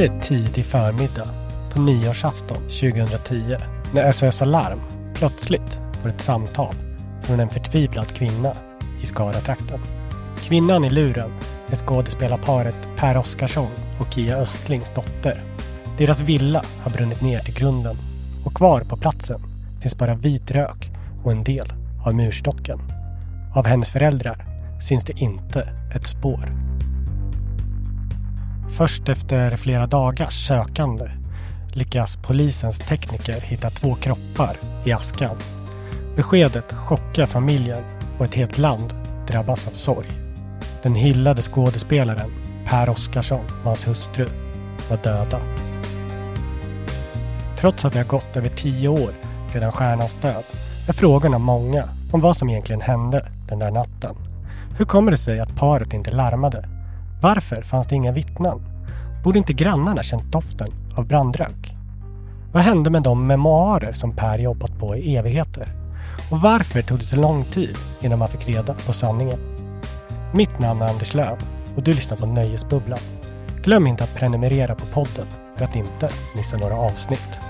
Det är tidig förmiddag på nyårsafton 2010 när SOS Alarm plötsligt får ett samtal från en förtvivlad kvinna i Skaratrakten. Kvinnan i luren är skådespelarparet Per Oscarsson och Kia Östlings dotter. Deras villa har brunnit ner till grunden och kvar på platsen finns bara vit rök och en del av murstocken. Av hennes föräldrar syns det inte ett spår. Först efter flera dagars sökande lyckas polisens tekniker hitta två kroppar i askan. Beskedet chockar familjen och ett helt land drabbas av sorg. Den hyllade skådespelaren Per Oscarsson och hans hustru var döda. Trots att det har gått över tio år sedan stjärnans död är frågorna många om vad som egentligen hände den där natten. Hur kommer det sig att paret inte larmade? Varför fanns det inga vittnen? Borde inte grannarna känt doften av brandrök? Vad hände med de memoarer som Per jobbat på i evigheter? Och varför tog det så lång tid innan man fick reda på sanningen? Mitt namn är Anders Löv och du lyssnar på Nöjesbubblan. Glöm inte att prenumerera på podden för att inte missa några avsnitt.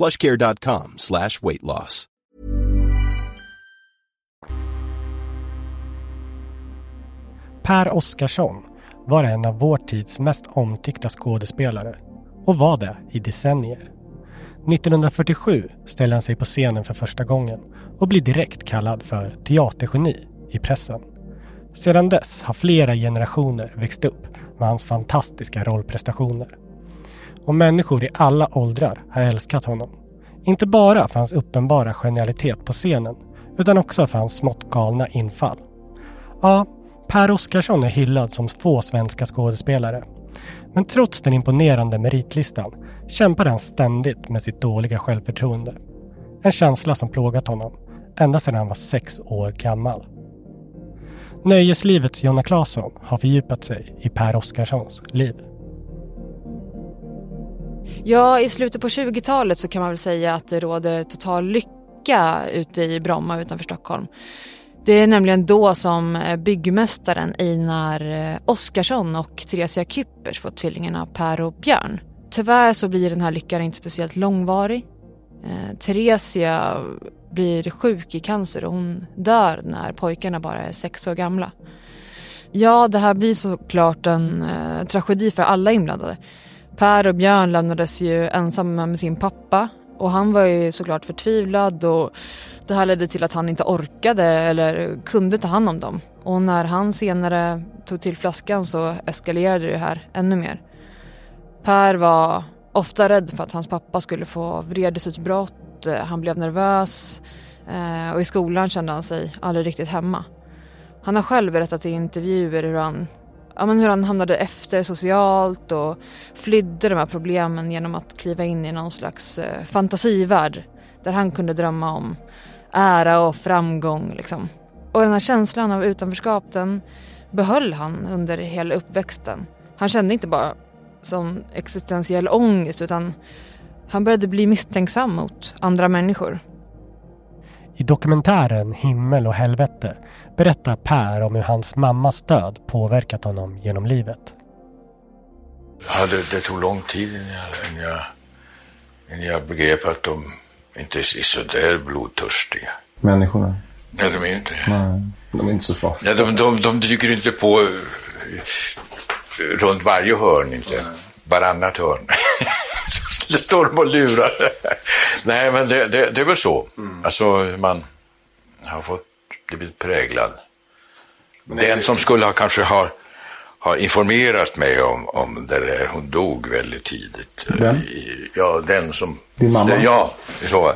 plushcare.com slash weight loss. Per Oscarsson var en av vår tids mest omtyckta skådespelare och var det i decennier. 1947 ställer han sig på scenen för första gången och blir direkt kallad för teatergeni i pressen. Sedan dess har flera generationer växt upp med hans fantastiska rollprestationer. Och människor i alla åldrar har älskat honom. Inte bara för hans uppenbara genialitet på scenen utan också för hans smått galna infall. Ja, Per Oscarsson är hyllad som få svenska skådespelare. Men trots den imponerande meritlistan kämpade han ständigt med sitt dåliga självförtroende. En känsla som plågat honom ända sedan han var sex år gammal. Nöjeslivets Jonna Claesson har fördjupat sig i Per Oscarssons liv. Ja, i slutet på 20-talet så kan man väl säga att det råder total lycka ute i Bromma utanför Stockholm. Det är nämligen då som eh, byggmästaren Einar eh, Oskarsson och Theresia Kyppers får tvillingarna Per och Björn. Tyvärr så blir den här lyckan inte speciellt långvarig. Eh, Theresia blir sjuk i cancer och hon dör när pojkarna bara är sex år gamla. Ja, det här blir såklart en eh, tragedi för alla inblandade. Per och Björn lämnades ju ensamma med sin pappa och han var ju såklart förtvivlad och det här ledde till att han inte orkade eller kunde ta hand om dem. Och när han senare tog till flaskan så eskalerade det här ännu mer. Per var ofta rädd för att hans pappa skulle få vredesutbrott, eh, han blev nervös eh, och i skolan kände han sig aldrig riktigt hemma. Han har själv berättat i intervjuer hur han ja, men hur han hamnade efter socialt och flydde de här problemen genom att kliva in i någon slags eh, fantasivärld där han kunde drömma om ära och framgång. Liksom. Och den här känslan av utanförskap den behöll han under hela uppväxten. Han kände inte bara som existentiell ångest utan han började bli misstänksam mot andra människor. I dokumentären Himmel och helvete berättar Per om hur hans mammas död påverkat honom genom livet. Ja, det, det tog lång tid innan jag, innan, jag, innan jag begrep att de inte är sådär blodtörstiga. Människorna? Nej, de är inte Nej, de är inte så farliga. Ja, de, de, de dyker inte på eh, runt varje hörn, inte. Varannat hörn. Så står de och lurar. Nej, men det, det, det är väl så. Alltså, man har fått blivit präglad. Den som skulle ha kanske har, har informerat mig om, om det där, hon dog väldigt tidigt. I- Ja, den som... Din mamma? Det, ja, så.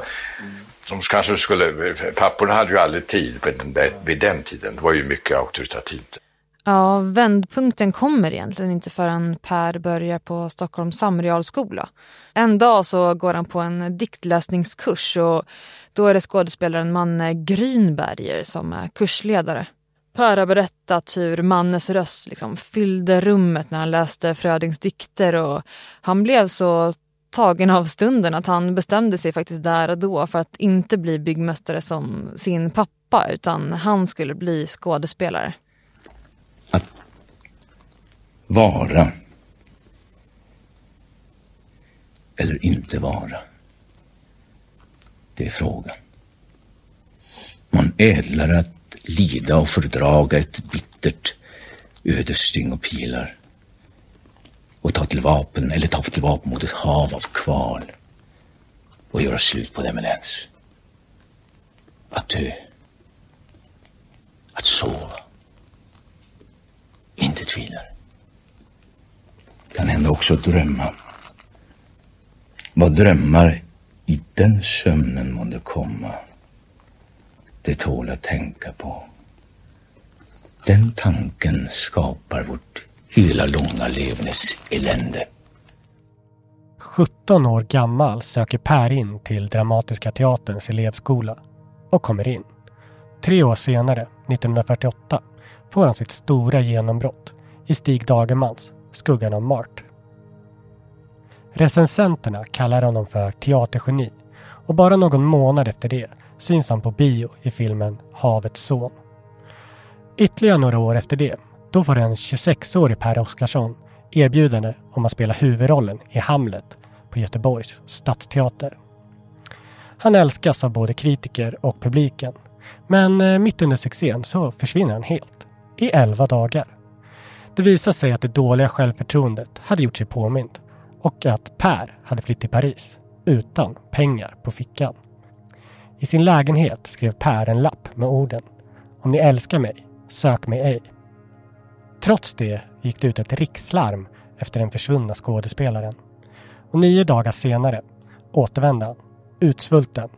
Som kanske skulle... Papporna hade ju aldrig tid på den där, vid den tiden. Det var ju mycket auktoritativt. Ja, vändpunkten kommer egentligen inte förrän Per börjar på Stockholms samrealskola. En dag så går han på en diktläsningskurs och då är det skådespelaren Manne Grynberger som är kursledare. Per har berättat hur Mannes röst liksom fyllde rummet när han läste Frödings dikter och han blev så tagen av stunden att han bestämde sig faktiskt där och då för att inte bli byggmästare som sin pappa utan han skulle bli skådespelare. Vara. Eller inte vara. Det är frågan. Man ädlar att lida och fördraga ett bittert ödesstyng och pilar. Och ta till vapen, eller ta till vapen mot ett hav av kval. Och göra slut på demens. Att dö. Att sova. Inte tvivlar men också drömma. Vad drömmar i den sömnen månde komma, det tål att tänka på. Den tanken skapar vårt hela långa levnes elände. 17 år gammal söker Per in till Dramatiska Teaterns elevskola och kommer in. Tre år senare, 1948, får han sitt stora genombrott i Stig Dagermans Skuggan av Mart. Recensenterna kallar honom för teatergeni och bara någon månad efter det syns han på bio i filmen Havets son. Ytterligare några år efter det, då får en 26-årig Per Oscarsson erbjudande om att spela huvudrollen i Hamlet på Göteborgs stadsteater. Han älskas av både kritiker och publiken. Men eh, mitt under succén så försvinner han helt. I 11 dagar. Det visade sig att det dåliga självförtroendet hade gjort sig påmint och att Per hade flytt till Paris utan pengar på fickan. I sin lägenhet skrev Per en lapp med orden Om ni älskar mig, sök mig ej. Trots det gick det ut ett rikslarm efter den försvunna skådespelaren. Och nio dagar senare återvände han, utsvulten,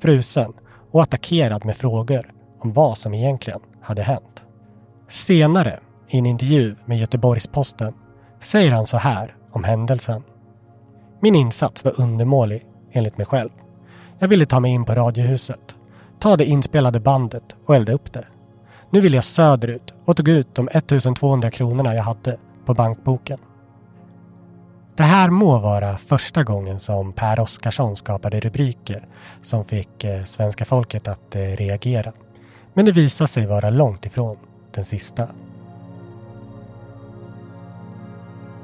frusen och attackerad med frågor om vad som egentligen hade hänt. Senare, i en intervju med Göteborgs-Posten, säger han så här om händelsen. Min insats var undermålig, enligt mig själv. Jag ville ta mig in på Radiohuset, ta det inspelade bandet och elda upp det. Nu vill jag söderut och tog ut de 1200 kronorna jag hade på bankboken. Det här må vara första gången som Per Oscarsson skapade rubriker som fick eh, svenska folket att eh, reagera. Men det visar sig vara långt ifrån den sista.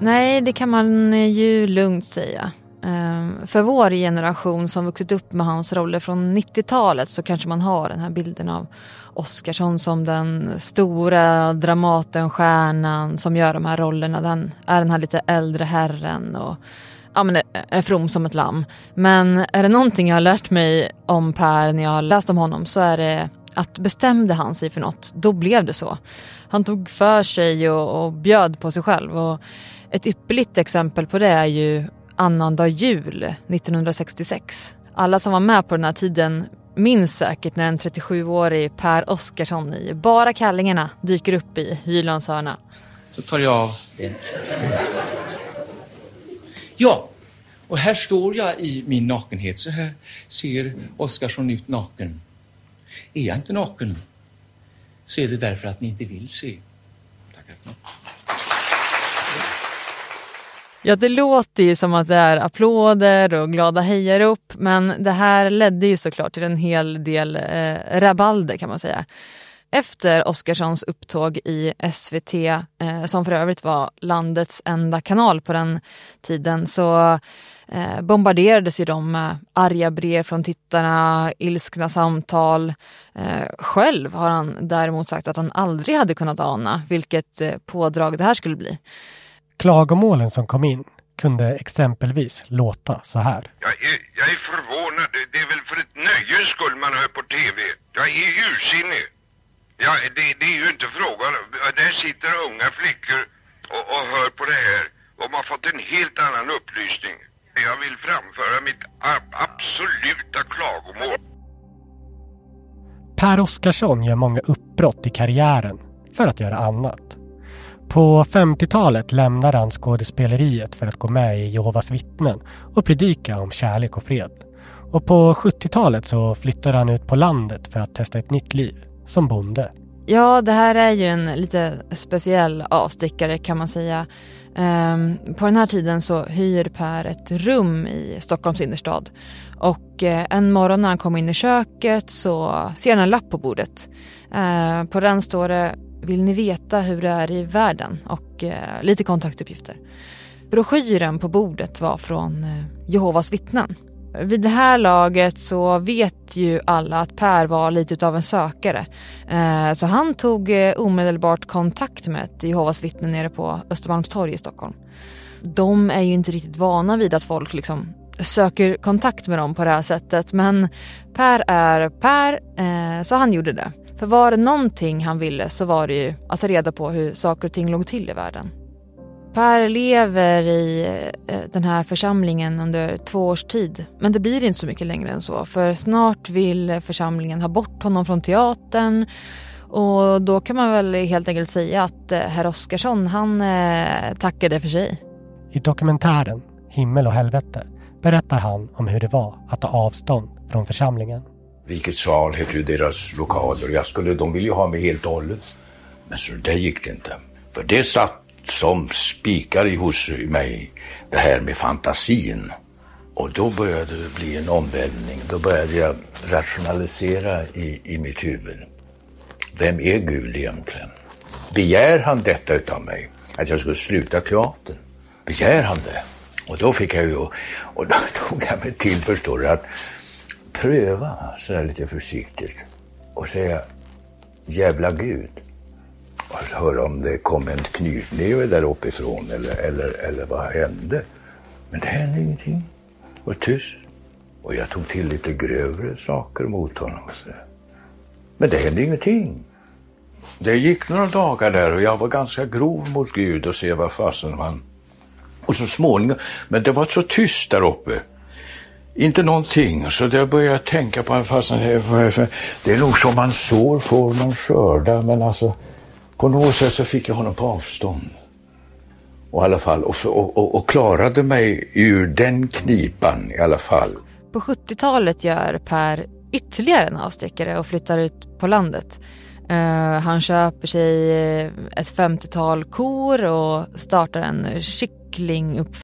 Nej, det kan man ju lugnt säga. Ehm, för vår generation som vuxit upp med hans roller från 90-talet så kanske man har den här bilden av Oscarsson som den stora Dramaten, stjärnan som gör de här rollerna. Den är den här lite äldre herren och ja, men är- är from som ett lamm. Men är det någonting jag har lärt mig om Per när jag har läst om honom så är det att bestämde han sig för något, då blev det så. Han tog för sig och, och bjöd på sig själv. Och ett ypperligt exempel på det är ju annandag jul 1966. Alla som var med på den här tiden minns säkert när en 37-årig Per Oscarsson i bara kallingarna dyker upp i Hylands hörna. Så tar jag av den. Ja, och här står jag i min nakenhet. Så här ser Oskarsson ut naken. Är jag inte naken så är det därför att ni inte vill se. Tackar. Ja, det låter ju som att det är applåder och glada hejarop, men det här ledde ju såklart till en hel del eh, rabalder kan man säga. Efter Oscarssons upptåg i SVT, eh, som för övrigt var landets enda kanal på den tiden, så eh, bombarderades ju de med arga brev från tittarna, ilskna samtal. Eh, själv har han däremot sagt att han aldrig hade kunnat ana vilket eh, pådrag det här skulle bli. Klagomålen som kom in kunde exempelvis låta så här. Jag är, jag är förvånad. Det är väl för ett nöjes skull man hör på TV. Jag är ursinnig. Ja, det, det är ju inte frågan. Där sitter unga flickor och, och hör på det här. De har fått en helt annan upplysning. Jag vill framföra mitt absoluta klagomål. Per Oscarsson gör många uppbrott i karriären för att göra annat. På 50-talet lämnar han skådespeleriet för att gå med i Jehovas vittnen och predika om kärlek och fred. Och på 70-talet så flyttar han ut på landet för att testa ett nytt liv som bonde. Ja, det här är ju en lite speciell avstickare kan man säga. Um, på den här tiden så hyr Per ett rum i Stockholms innerstad. Och uh, en morgon när han kommer in i köket så ser han en lapp på bordet. Uh, på den står det vill ni veta hur det är i världen? Och eh, lite kontaktuppgifter. Broschyren på bordet var från eh, Jehovas vittnen. Vid det här laget så vet ju alla att Per var lite av en sökare. Eh, så han tog eh, omedelbart kontakt med ett Jehovas vittnen nere på Östermalmstorg i Stockholm. De är ju inte riktigt vana vid att folk liksom söker kontakt med dem på det här sättet men Per är Per eh, så han gjorde det. För var det någonting han ville så var det ju att ta reda på hur saker och ting låg till i världen. Per lever i eh, den här församlingen under två års tid. Men det blir inte så mycket längre än så. För snart vill församlingen ha bort honom från teatern. Och då kan man väl helt enkelt säga att eh, herr Oskarsson, han eh, tackade för sig. I dokumentären Himmel och helvete berättar han om hur det var att ta avstånd från församlingen. Rikets sal heter ju deras lokaler. Jag skulle, de ville ju ha mig helt och hållet. Men så det gick det inte. För det satt som spikar i hos mig det här med fantasin. Och då började det bli en omvälvning. Då började jag rationalisera i, i mitt huvud. Vem är Gud egentligen? Begär han detta utav mig? Att jag skulle sluta teatern? Begär han det? Och då fick jag ju, och då tog jag mig till, förstår du, att pröva sådär lite försiktigt och säga jävla Gud och höra om det kom en knytnäve där uppifrån eller, eller, eller vad hände. Men det hände ingenting. Och tyst. Och jag tog till lite grövre saker mot honom. Och så. Men det hände ingenting. Det gick några dagar där och jag var ganska grov mot Gud och se vad fasen man... Och så småningom, men det var så tyst där uppe. Inte någonting. Så jag började tänka på en fasen, det är nog som man sår får man skörda, men alltså på något sätt så fick jag honom på avstånd. Och, i alla fall, och, och, och klarade mig ur den knipan i alla fall. På 70-talet gör Per ytterligare en avstickare och flyttar ut på landet. Uh, han köper sig eh, ett 50-tal kor och startar en kycklinguppfödning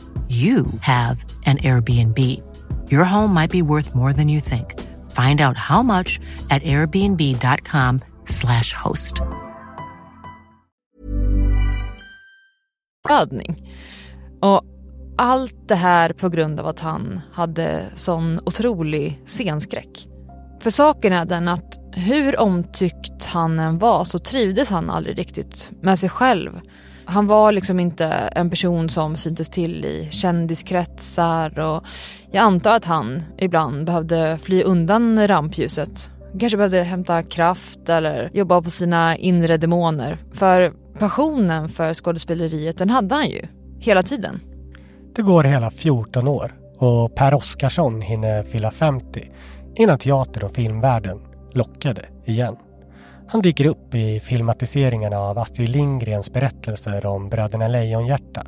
you have an Airbnb. Your home might be worth more than you think. Find out how much at airbnb.com slash host. Och allt det här på grund av att han hade sån otrolig scenskräck. För saken är den att hur omtyckt han än var så trivdes han aldrig riktigt med sig själv. Han var liksom inte en person som syntes till i kändiskretsar och jag antar att han ibland behövde fly undan rampljuset. Kanske behövde hämta kraft eller jobba på sina inre demoner. För passionen för skådespeleriet den hade han ju, hela tiden. Det går hela 14 år och Per Oscarsson hinner fylla 50 innan teater och filmvärlden lockade igen. Han dyker upp i filmatiseringarna av Astrid Lindgrens berättelser om bröderna Lejonhjärta.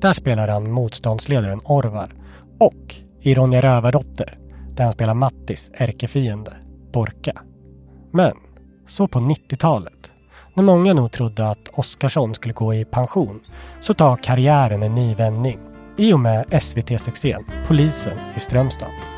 Där spelar han motståndsledaren Orvar och i Ronja Rövardotter där han spelar Mattis ärkefiende Borka. Men så på 90-talet när många nog trodde att Oscarsson skulle gå i pension så tar karriären en ny vändning i och med SVT-succén Polisen i Strömstad.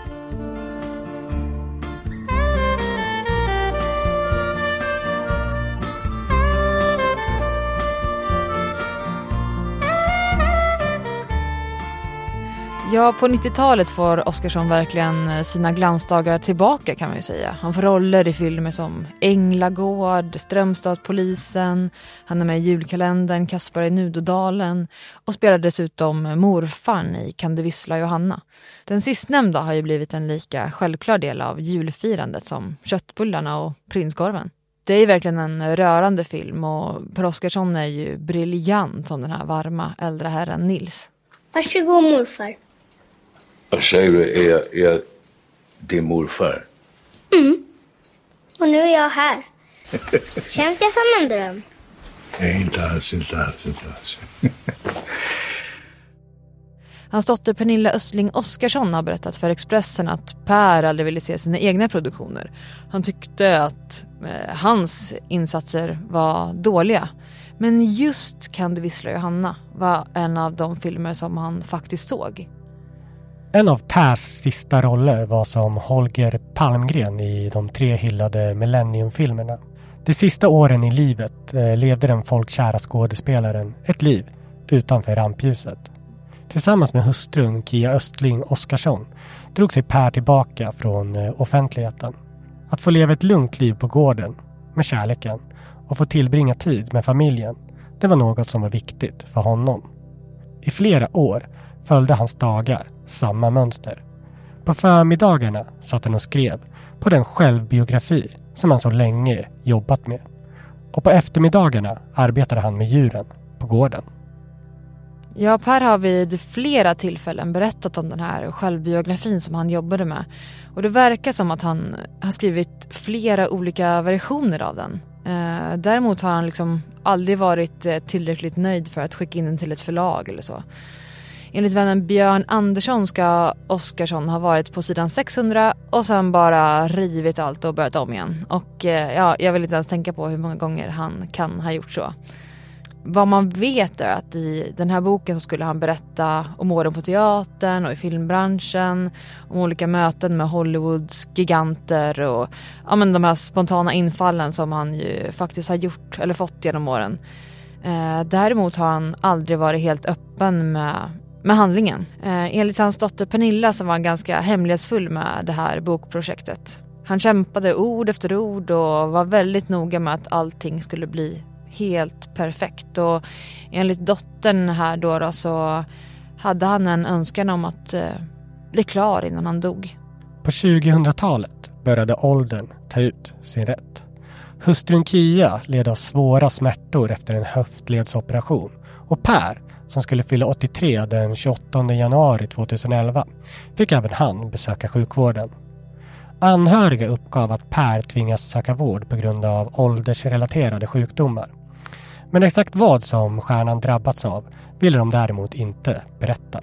Ja, på 90-talet får Oscarsson verkligen eh, sina glansdagar tillbaka kan man ju säga. Han får roller i filmer som Änglagård, Strömstadspolisen, han är med i julkalendern Kaspar i Nudodalen och spelar dessutom morfarn i Kan du vissla Johanna. Den sistnämnda har ju blivit en lika självklar del av julfirandet som köttbullarna och prinskorven. Det är verkligen en rörande film och Per Oscarsson är ju briljant som den här varma äldre herren Nils. Varsågod morfar. Vad säger du? Är jag, är jag din morfar? Mm. Och nu är jag här. Känns jag som en dröm? Nej, inte alls, inte alls, inte alls. Hans dotter Pernilla Östling Oskarsson har berättat för Expressen att Per aldrig ville se sina egna produktioner. Han tyckte att eh, hans insatser var dåliga. Men just Kan du vissla Johanna var en av de filmer som han faktiskt såg. En av Pers sista roller var som Holger Palmgren i de tre hyllade Millennium-filmerna. De sista åren i livet eh, levde den folkkära skådespelaren ett liv utanför rampljuset. Tillsammans med hustrun Kia Östling Oskarsson drog sig Per tillbaka från eh, offentligheten. Att få leva ett lugnt liv på gården med kärleken och få tillbringa tid med familjen, det var något som var viktigt för honom. I flera år följde hans dagar samma mönster. På förmiddagarna satt han och skrev på den självbiografi som han så länge jobbat med. Och på eftermiddagarna arbetade han med djuren på gården. Ja, Per har vid flera tillfällen berättat om den här självbiografin som han jobbade med. Och det verkar som att han har skrivit flera olika versioner av den. Eh, däremot har han liksom aldrig varit eh, tillräckligt nöjd för att skicka in den till ett förlag eller så. Enligt vännen Björn Andersson ska Oskarsson ha varit på sidan 600 och sen bara rivit allt och börjat om igen. Och eh, ja, jag vill inte ens tänka på hur många gånger han kan ha gjort så. Vad man vet är att i den här boken så skulle han berätta om åren på teatern och i filmbranschen, om olika möten med Hollywoods giganter och ja, men de här spontana infallen som han ju faktiskt har gjort eller fått genom åren. Eh, däremot har han aldrig varit helt öppen med med handlingen. Eh, enligt hans dotter Pernilla som var ganska hemlighetsfull med det här bokprojektet. Han kämpade ord efter ord och var väldigt noga med att allting skulle bli helt perfekt. Och enligt dottern här då, då så hade han en önskan om att eh, bli klar innan han dog. På 2000-talet började åldern ta ut sin rätt. Hustrun Kia led av svåra smärtor efter en höftledsoperation och Per som skulle fylla 83 den 28 januari 2011 fick även han besöka sjukvården. Anhöriga uppgav att Per tvingas söka vård på grund av åldersrelaterade sjukdomar. Men exakt vad som stjärnan drabbats av ville de däremot inte berätta.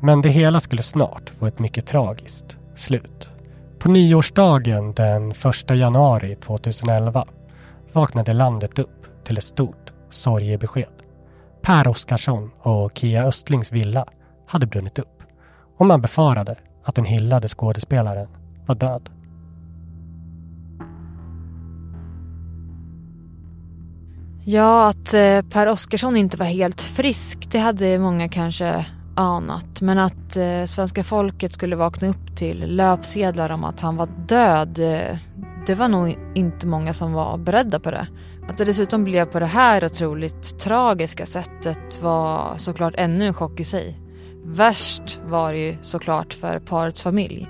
Men det hela skulle snart få ett mycket tragiskt slut. På nyårsdagen den 1 januari 2011 vaknade landet upp till ett stort sorgebesked. Per Oskarsson och Kia Östlings villa hade brunnit upp och man befarade att den hyllade skådespelaren var död. Ja, att eh, Per Oskarsson inte var helt frisk, det hade många kanske anat. Men att eh, svenska folket skulle vakna upp till löpsedlar om att han var död, eh, det var nog inte många som var beredda på det. Att det dessutom blev på det här otroligt tragiska sättet var såklart ännu en chock i sig. Värst var det ju såklart för parets familj.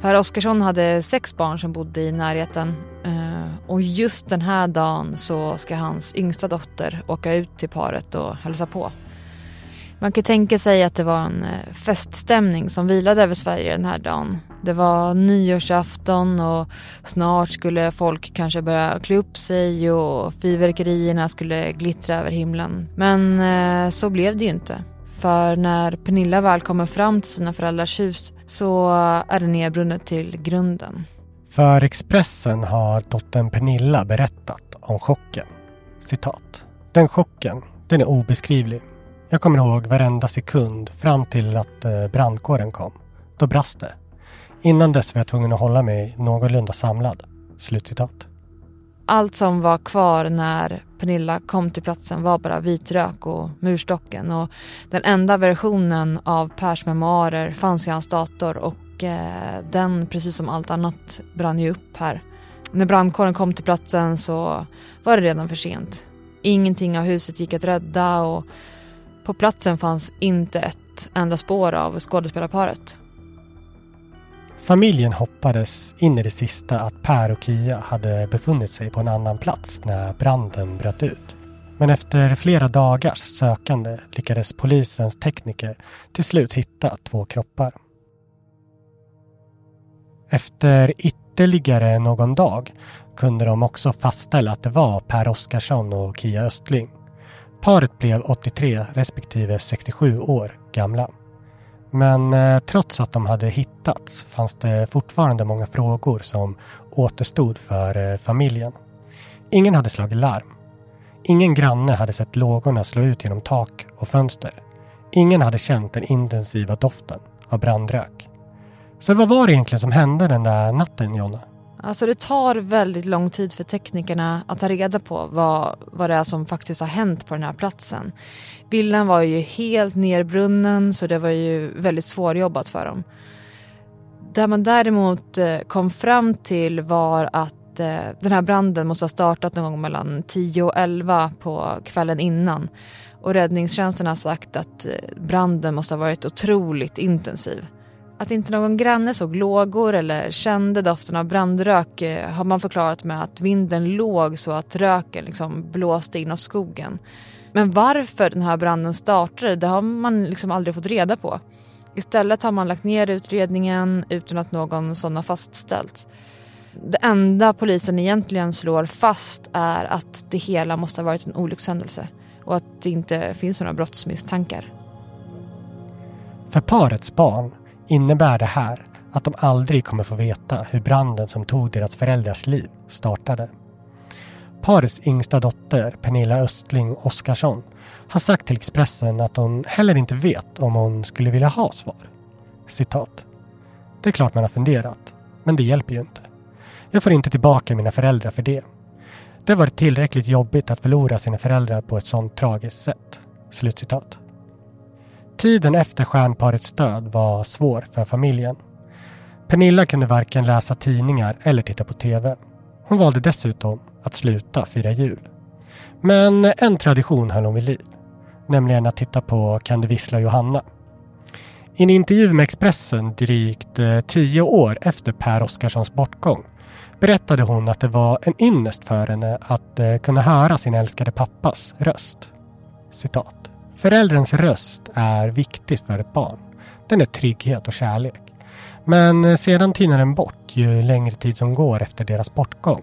Per Oskarsson hade sex barn som bodde i närheten eh, och just den här dagen så ska hans yngsta dotter åka ut till paret och hälsa på. Man kan tänka sig att det var en eh, feststämning som vilade över Sverige den här dagen. Det var nyårsafton och snart skulle folk kanske börja klä upp sig och fyrverkerierna skulle glittra över himlen. Men eh, så blev det ju inte. För när Pernilla väl kommer fram till sina föräldrars hus så är det nedbrunnet till grunden. För Expressen har dottern Pernilla berättat om chocken. Citat. Den chocken, den är obeskrivlig. Jag kommer ihåg varenda sekund fram till att eh, brandkåren kom. Då brast det. Innan dess var jag tvungen att hålla mig någorlunda samlad. Slutcitat. Allt som var kvar när Pernilla kom till platsen var bara vitrök och murstocken och den enda versionen av Pers memoarer fanns i hans dator och eh, den, precis som allt annat, brann ju upp här. När brandkåren kom till platsen så var det redan för sent. Ingenting av huset gick att rädda och på platsen fanns inte ett enda spår av skådespelarparet. Familjen hoppades in i det sista att Per och Kia hade befunnit sig på en annan plats när branden bröt ut. Men efter flera dagars sökande lyckades polisens tekniker till slut hitta två kroppar. Efter ytterligare någon dag kunde de också fastställa att det var Per Oskarsson och Kia Östling. Paret blev 83 respektive 67 år gamla. Men eh, trots att de hade hittats fanns det fortfarande många frågor som återstod för eh, familjen. Ingen hade slagit larm. Ingen granne hade sett lågorna slå ut genom tak och fönster. Ingen hade känt den intensiva doften av brandrök. Så vad var det egentligen som hände den där natten, Jonna? Alltså det tar väldigt lång tid för teknikerna att ta reda på vad, vad det är som faktiskt har hänt på den här platsen. Villan var ju helt nerbrunnen så det var ju väldigt svårjobbat för dem. Det man däremot eh, kom fram till var att eh, den här branden måste ha startat någon gång mellan 10 och 11 på kvällen innan. Och räddningstjänsten har sagt att eh, branden måste ha varit otroligt intensiv. Att inte någon granne såg lågor eller kände doften av brandrök eh, har man förklarat med att vinden låg så att röken liksom blåste inåt skogen. Men varför den här branden startade det har man liksom aldrig fått reda på. Istället har man lagt ner utredningen utan att någon sån har fastställts. Det enda polisen egentligen slår fast är att det hela måste ha varit en olyckshändelse och att det inte finns några brottsmisstankar. För parets barn innebär det här att de aldrig kommer få veta hur branden som tog deras föräldrars liv startade. Parets yngsta dotter, Pernilla Östling Oskarsson, har sagt till Expressen att hon heller inte vet om hon skulle vilja ha svar. Citat. Det är klart man har funderat, men det hjälper ju inte. Jag får inte tillbaka mina föräldrar för det. Det har varit tillräckligt jobbigt att förlora sina föräldrar på ett sånt tragiskt sätt. Slutcitat. Tiden efter stjärnparets död var svår för familjen. Pernilla kunde varken läsa tidningar eller titta på TV. Hon valde dessutom att sluta fira jul. Men en tradition höll hon vid liv. Nämligen att titta på Kan du vissla Johanna? I en intervju med Expressen drygt eh, tio år efter Per Oskarssons bortgång berättade hon att det var en ynnest för henne att eh, kunna höra sin älskade pappas röst. Citat. Förälderns röst är viktig för ett barn. Den är trygghet och kärlek. Men eh, sedan tinar den bort ju längre tid som går efter deras bortgång.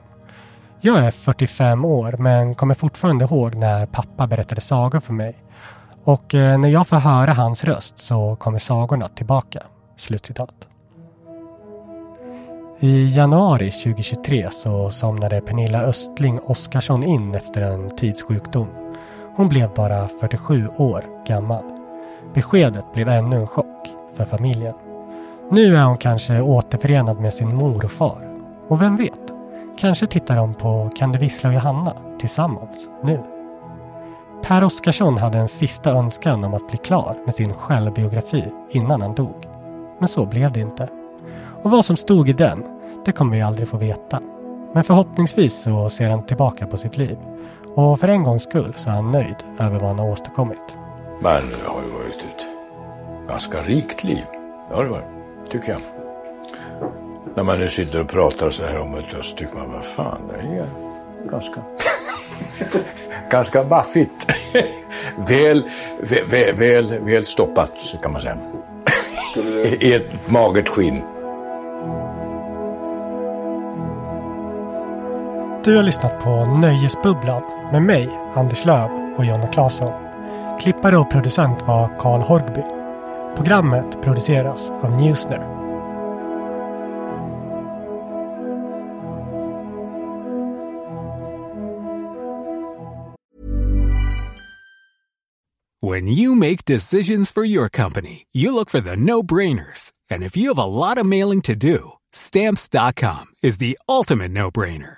Jag är 45 år men kommer fortfarande ihåg när pappa berättade sagor för mig. Och eh, när jag får höra hans röst så kommer sagorna tillbaka. Slutcitat. I januari 2023 så somnade Pernilla Östling Oskarsson in efter en tidssjukdom. Hon blev bara 47 år gammal. Beskedet blev ännu en chock för familjen. Nu är hon kanske återförenad med sin mor och far. Och vem vet? Kanske tittar de på Kan du vissla och Johanna tillsammans nu. Per Oscarsson hade en sista önskan om att bli klar med sin självbiografi innan han dog. Men så blev det inte. Och vad som stod i den, det kommer vi aldrig få veta. Men förhoppningsvis så ser han tillbaka på sitt liv. Och för en gångs skull så är han nöjd över vad han har åstadkommit. Men det har ju varit ett ganska rikt liv. Det har det varit, tycker jag. När man nu sitter och pratar så här om det så tycker man, vad fan, det är ganska... ganska maffigt. väl, väl, väl, väl stoppat kan man säga. I ett magert skinn. Du har lyssnat på Nöjesbubblan med mig, Anders Löv och Jonna Claesson. Klippare och producent var Karl Horgby. Programmet produceras av Newsner. When you make decisions for your company, you look for the no-brainers. And if you have a lot of mailing to do, stamps.com is the ultimate no-brainer.